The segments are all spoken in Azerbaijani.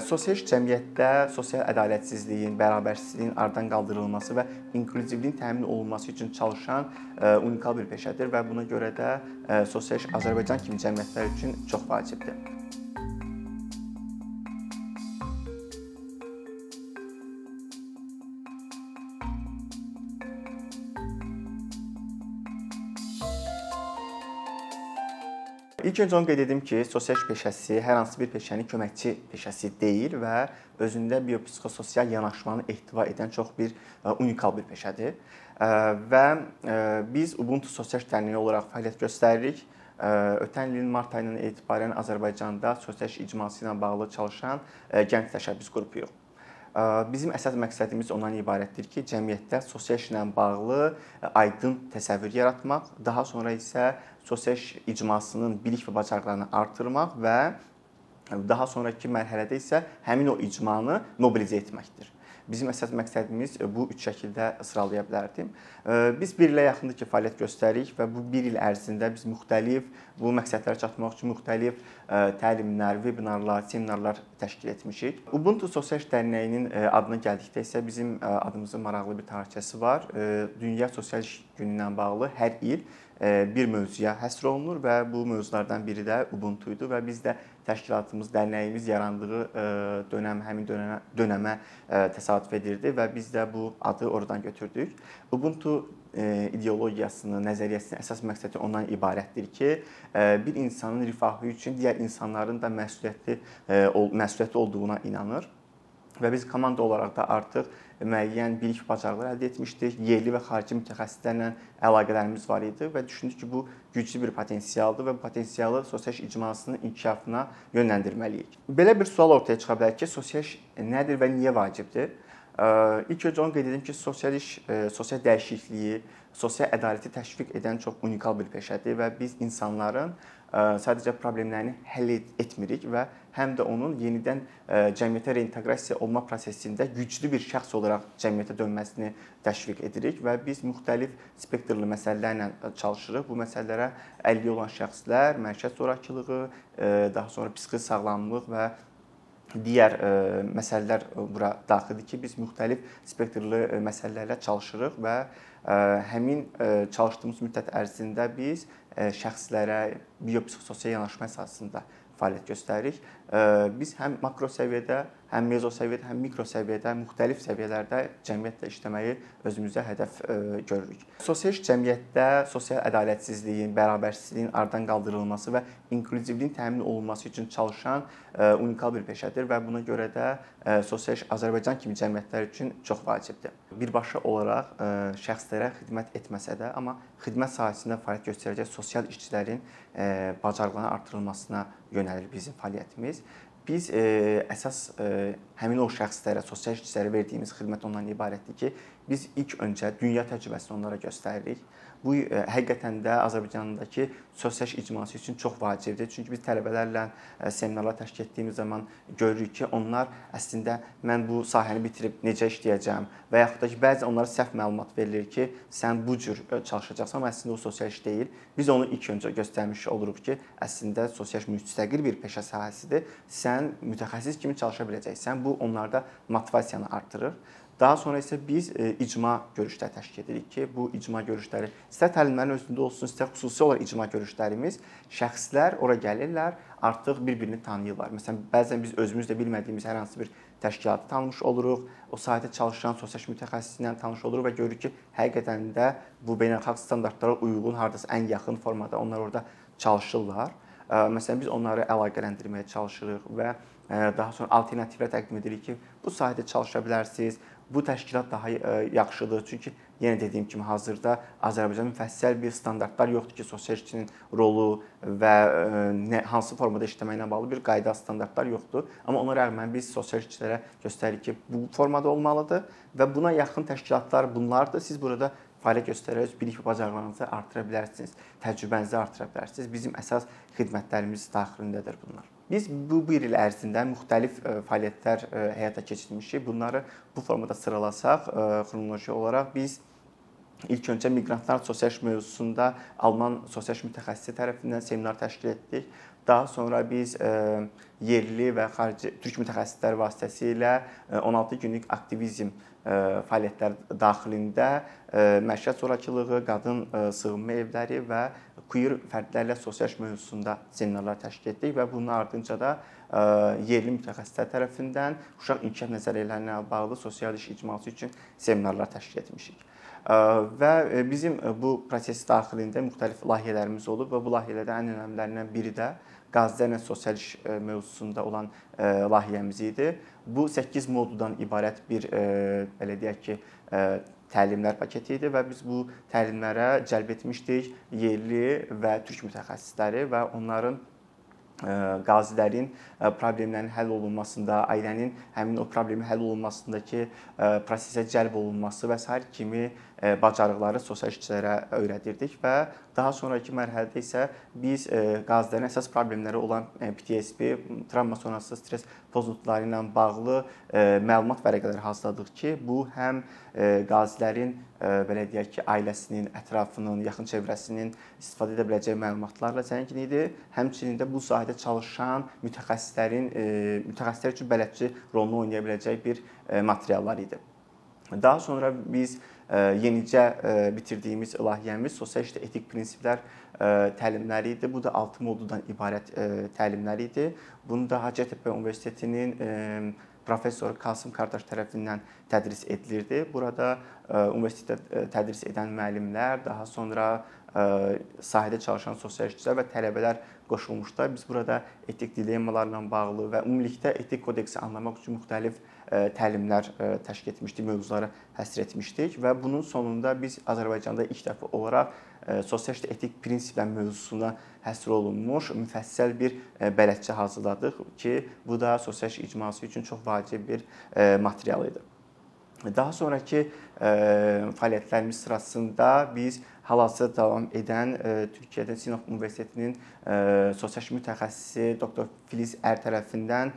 Sosial cəmiyyətdə sosial ədalətsizliyin, bərabərsizliyin aradan qaldırılması və inklüzivliyin təmin olunması üçün çalışan unikal bir peşədir və buna görə də sosial Azərbaycan kimi cəmiyyətlər üçün çox vacibdir. İlk öncə onu qeyd edim ki, sosial peşəsi hər hansı bir peşənin köməkçi peşəsi deyil və özündə biopsixososial yanaşmanı ehtiva edən çox bir e, unikal bir peşədir. E, və e, biz Ubuntu Sosial iş Dərnəyi olaraq fəaliyyət göstəririk. Ötən ilin mart ayından etibarən Azərbaycanda sosial icması ilə bağlı çalışan gənc təşəbbüs qrupuyuq. Bizim əsas məqsədimiz ondan ibarətdir ki, cəmiyyətdə sosial işlə bağlı aydın təsəvvür yaratmaq, daha sonra isə sosial icmasının bilik və bacarıqlarını artırmaq və daha sonrakı mərhələdə isə həmin o icmanı mobilizə etməkdir. Bizim əsas məqsədimiz bu üç şəkildə sıralaya bilərdim. Biz 1 ilə yaxındır ki, fəaliyyət göstəririk və bu 1 il ərzində biz müxtəlif bu məqsədlərə çatmaq üçün müxtəlif təlimlər, vebinarlar, seminarlar təşkil etmişik. Ubuntu Sosial Dərnəyinin adına gəldikdə isə bizim adımızın maraqlı bir tarixçəsi var. Dünya Sosial İş Günü ilə bağlı hər il bir mövzuya həsr olunur və bu mövzulardan biri də Ubuntu idi və biz də təşkilatımız, dərnəyimiz yarandığı dönəm həmin dönəmə, dönəmə təsadüf edirdi və biz də bu adı oradan götürdük. Ubuntu ideologiyasının, nəzəriyyəsinin əsas məqsədi ondan ibarətdir ki, bir insanın rifahı üçün digər insanların da məsuliyyətli məsuliyyətli olduğuna inanır və biz komanda olaraq da artıq müəyyən bilik bacarıqlar əldə etmişdik. Yerli və xarici mütəxəssislərlə əlaqələrimiz var idi və düşündük ki, bu güclü bir potensialdır və bu potensialı sosial icmasının inkişafına yönləndirməliyik. Belə bir sual ortaya çıxa bilər ki, sosial nədir və niyə vacibdir? İlk öncə onu qeyd edim ki, sosial iş sosial dəyişikliyi, sosial ədaləti təşviq edən çox unikal bir peşədir və biz insanların sadəcə problemlərini həll etmirik və həm də onun yenidən cəmiyyətə reinteqrasiya olma prosesində güclü bir şəxs olaraq cəmiyyətə dönməsini təşviq edirik və biz müxtəlif spektrli məsələlərlə çalışırıq. Bu məsələlərə əlilliyi olan şəxslər, məişət zorakılığı, daha sonra psixi sağlamlıq və digər məsələlər bura daxildir ki, biz müxtəlif spektrli məsələlərlə çalışırıq və həmin çalışdığımız müddət ərzində biz şəxslərə biopsixososial yanaşma əsasında fəaliyyət göstəririk. Biz həm makro səviyyədə, həm mezo səviyyədə, həm mikro səviyyədə, müxtəlif səviyyələrdə cəmiyyətlə işləməyi özümüzə hədəf görürük. Sosial iş cəmiyyətdə sosial ədalətsizliyin, bərabərsizliyin aradan qaldırılması və inklüzivliyin təmin olunması üçün çalışan unikal bir peşədir və buna görə də sosial iş Azərbaycan kimi cəmiyyətlər üçün çox vacibdir. Birbaşa olaraq şəxslərə xidmət etməsə də, amma xidmət sahəsində fəaliyyət göstərəcək sosial işçilərin bacarıqlarının artırılmasına yönəlir bizim fəaliyyətimiz. Biz e, əsas e, həmin o şəxslərə, sosial işçilərə verdiyimiz xidmət ondan ibarətdir ki, biz ilk öncə dünya təcrübəsini onlara göstəririk. Bu e, həqiqətən də Azərbaycandakı sosial icması üçün çox vacibdir. Çünki biz tələbələrlə e, seminarlar təşkil etdiyimiz zaman görürük ki, onlar əslində mən bu sahəni bitirib necə işləyəcəm və yaxud da ki, bəzi onlara səhv məlumat verilir ki, sən bu cür e, çalışacaqsan, amma əslində o sosial iş deyil. Biz onu ilk öncə göstərmiş oluruq ki, əslində sosial müstəqil bir peşə sahəsidir. Sən mütəxəssis kimi çalışa biləcəksən. Bu onlarda motivasiyanı artırır. Daha sonra isə biz e, icma görüşləri təşkil edirik ki, bu icma görüşləri istər təlimlərin özündə olsun, istər xüsusi olaraq icma görüşlərimiz şəxslər ora gəlirlər, artıq bir-birini tanıyırlar. Məsələn, bəzən biz özümüz də bilmədiyimiz hər hansı bir təşkilatı tanımış oluruq, o sahədə çalışan sosial mütəxəssisi ilə tanış oluruq və görürük ki, həqiqətən də bu beynəlxalq standartlara uyğun, hardasa ən yaxın formada onlar orada çalışırlar. Məsələn, biz onları əlaqələndirməyə çalışırıq və daha sonra alternativlər təqdim edirik ki, bu sahədə çalışa bilərsiniz bu təşkilat daha e, yaxşıdır. Çünki yenə dediyim kimi hazırda Azərbaycan müfəssəl bir standartlar yoxdur ki, sosial işçinin rolu və e, nə hansı formada işləməklə bağlı bir qayda standartlar yoxdur. Amma ona rəğmən biz sosial işçilərə göstəririk ki, bu formada olmalıdır və buna yaxın təşkilatlar bunlardır. Siz burada fəaliyyət göstərərək bilik və bacarıqlarınızı artıra bilərsiniz, təcrübənizi artıra bilərsiniz. Bizim əsas xidmətlərimiz daxilindədir bunlar. Biz bu bir il ərzində müxtəlif e, fəaliyyətlər e, həyata keçirmişik. Bunları bu formada sıralasaq, e, xronoloji olaraq biz İlk öncə miqrantlar sosial mövzusunda Alman sosial mütəxəssisi tərəfindən seminar təşkil etdik. Daha sonra biz yerli və xarici türk mütəxəssislər vasitəsilə 16 günlük aktivizm fəaliyyətlər daxilində məişət zorakılığı, qadın sığınma evləri və queer fərdlərlə sosial mövzusunda seminarlar təşkil etdik və bunun ardınca da yerli mütəxəssislər tərəfindən uşaq inkişaf nəzəriyyələri ilə bağlı sosial iş icması üçün seminarlar təşkil etmişik. Və bizim bu proses daxilində müxtəlif layihələrimiz olub və bu layihələrdən ən önəmlərindən biri də qazilərlə sosial iş mövzusunda olan layihəmiz idi. Bu 8 moduldan ibarət bir belə deyək ki, təlimlər paketi idi və biz bu təlimlərə cəlb etmişdik yerli və türk mütəxəssisləri və onların qazilərin problemlərin həll olunmasında, ailənin həmin o problemin həll olunmasındakı prosesə cəlb olunması və sair kimi bacarıqları sosial işçilərə öyrədirdik və daha sonrakı mərhələdə isə biz qazilərin əsas problemləri olan PTSD, travma sonrası stress pozuntuları ilə bağlı məlumat vərəqələri hazırladıq ki, bu həm qazilərin belə deyək ki, ailəsinin, ətrafının, yaxın çevrəsinin istifadə edə biləcəyi məlumatlarla zəngin idi. Həmçinin də bu sahədə çalışan mütəxəssislərin mütəxəssislər üçün bələdçi rolunu oynaya biləcəyi bir materiallar idi. Daha sonra biz yenicə bitirdiyimiz layihəmiz sosial işdə etik prinsiplər təlimləri idi. Bu da 6 moduldan ibarət təlimlər idi. Bunu da Hacettepe Universitetinin professor Kasım Kardaş tərəfindən tədris edilirdi. Burada universitetdə tədris edən müəllimlər, daha sonra sahədə çalışan sosial işçilər və tələbələr qoşulmuşlar. Biz burada etik dilemmalarla bağlı və ümumilikdə etik kodeksi anlamaq üçün müxtəlif təlimlər təşkil etmişdik, mövzuları həsr etmişdik və bunun sonunda biz Azərbaycanda ilk dəfə olaraq sosial etik prinsiplər mövzusuna həsr olunmuş müfəssəl bir bələdçi hazırladıq ki, bu da sosial icması üçün çox vacib bir material idi. Daha sonrakı fəaliyyətlərimiz sırasında biz hal-hazırda davam edən Türkiyədə Sinop Universitetinin sosial mütəxəssisi doktor Filiz Ər tərəfindən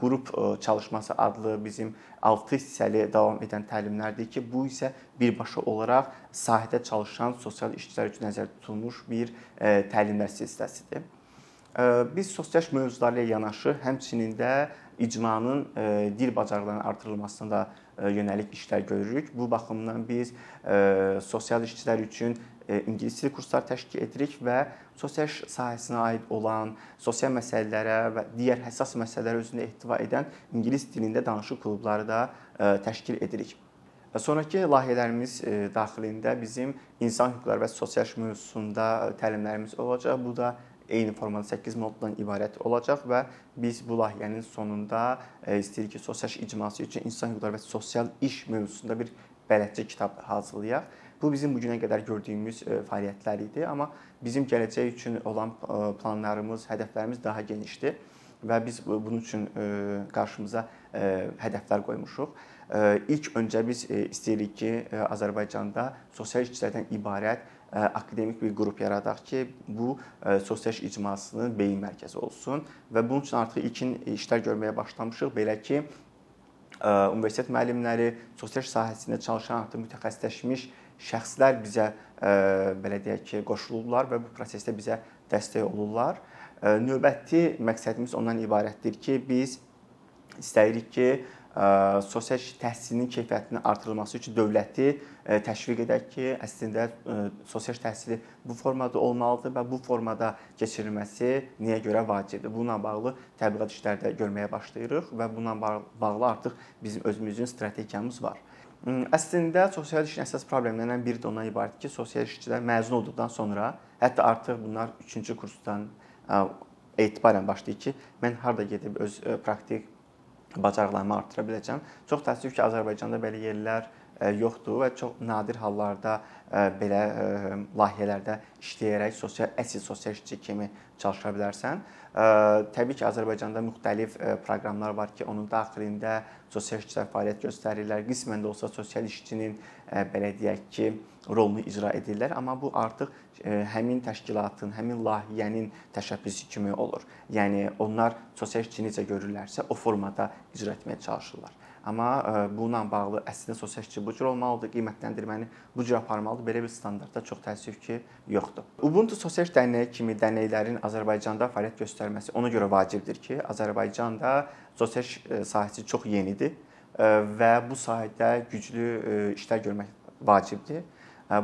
qrup çalışması adlı bizim 6 hissəli davam edən təlimlərdir ki, bu isə birbaşa olaraq sahədə çalışan sosial işçilər üçün nəzərdə tutulmuş bir təlimlər silsiləsidir. Biz sosial mövzuları ilə yanaşı həmçinin də icmanın dil bacarıqlarının artırılmasında yönəlik işlər görürük. Bu baxımdan biz sosial işçilər üçün ingilis dili kurslar təşkil edirik və sosial sahəsinə aid olan sosial məsələlərə və digər həssas məsələləri özündə ehtiva edən ingilis dilində danışıq klubları da təşkil edirik. Sonrakı layihələrimiz daxilində bizim insan hüquqları və sosial mövzusunda təlimlərimiz olacaq. Bu da eyni formada 8 moduldan ibarət olacaq və biz bu layihənin sonunda e, istəyirik ki, sosial icması üçün insan hüquqları və sosial iş mövzusunda bir bələdçi kitab hazırlayaq. Bu bizim bu günə qədər gördüyümüz e, fəaliyyətlər idi, amma bizim gələcək üçün olan e, planlarımız, hədəflərimiz daha genişdir və biz bunun üçün qarşımıza hədəflər qoymuşuq. İlk öncə biz istəyirik ki, Azərbaycanda sosial işçilərdən ibarət akademik bir qrup yaradaq ki, bu sosial icmasının beyin mərkəzi olsun və bunun üçün artıq ilkin işlər görməyə başlamışıq. Belə ki, universitet müəllimləri, sosial sahəsində çalışan artıq mütəxəssisləşmiş şəxslər bizə belə deyək ki, qoşulurlar və bu prosesdə bizə dəstək olurlar. Növbəti məqsədimiz ondan ibarətdir ki, biz istəyirik ki, sosial təhsilinin keyfiyyətinin artırılması üçün dövləti təşviq edək ki, əslində sosial təhsili bu formada olmalıdır və bu formada keçirilməsi nəyə görə vacibdir? Bununla bağlı təbliğat işlərdə görməyə başlayırıq və bununla bağlı artıq bizim özümüzün strategiyamız var. Əslində sosial işin əsas problemlərindən biri də ondan ibarətdir ki, sosial işçilər məzun olduqdan sonra, hətta artıq bunlar 3-cü kursdan etibarən başlayır ki, mən harda gedib öz praktik bacarıqlarımı artıra biləcəm. Çox təəssüf ki, Azərbaycanda belə yerlər e, yoxdur və çox nadir hallarda e, belə e, layihələrdə işləyərək sosial əsl sosial işçi kimi çalışa bilərsən. Təbii ki, Azərbaycanda müxtəlif proqramlar var ki, onun daxilində sosial işçilər fəaliyyət göstərirlər. Qismən də olsa sosial işçinin belə deyək ki, rolunu icra edirlər, amma bu artıq həmin təşkilatın, həmin layihənin təşəbbüsü kimi olur. Yəni onlar sosial işçi necə görürlərsə, o formada icra etməyə çalışırlar. Amma bununla bağlı əslində sosial işçi bu cür olmalıdır, qiymətləndirməni bu cür aparmalıdır. Belə bir standartda çox təəssüf ki, yoxdur. Ubuntu sosial iş dərnəyi kimi dərnəklərin Azərbaycanda fəaliyyət göstərməsi ona görə vacibdir ki, Azərbaycanda sosial iş sahəsi çox yenidir və bu sahədə güclü işlər görmək vacibdir.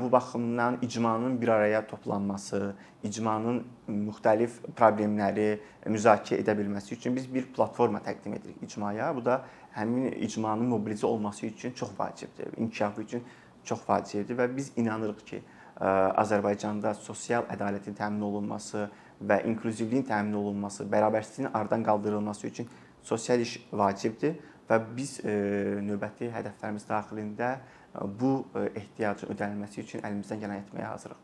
Bu baxımdan icmanın bir araya toplanması, icmanın müxtəlif problemləri müzakirə edə bilməsi üçün biz bir platforma təqdim edirik icmaya. Bu da həmin icmanın mobilizə olması üçün çox vacibdir, inkişafı üçün çox vacibdir və biz inanırıq ki, Azərbaycanda sosial ədalətin təmin olunması və inklüzivliyin təmin olunması, bərabərsizliyin aradan qaldırılması üçün sosial iş vacibdir və biz e, növbəti hədəflərimiz daxilində e, bu e, ehtiyacın ödənilməsi üçün əlimizdən gələni etməyə hazırıq.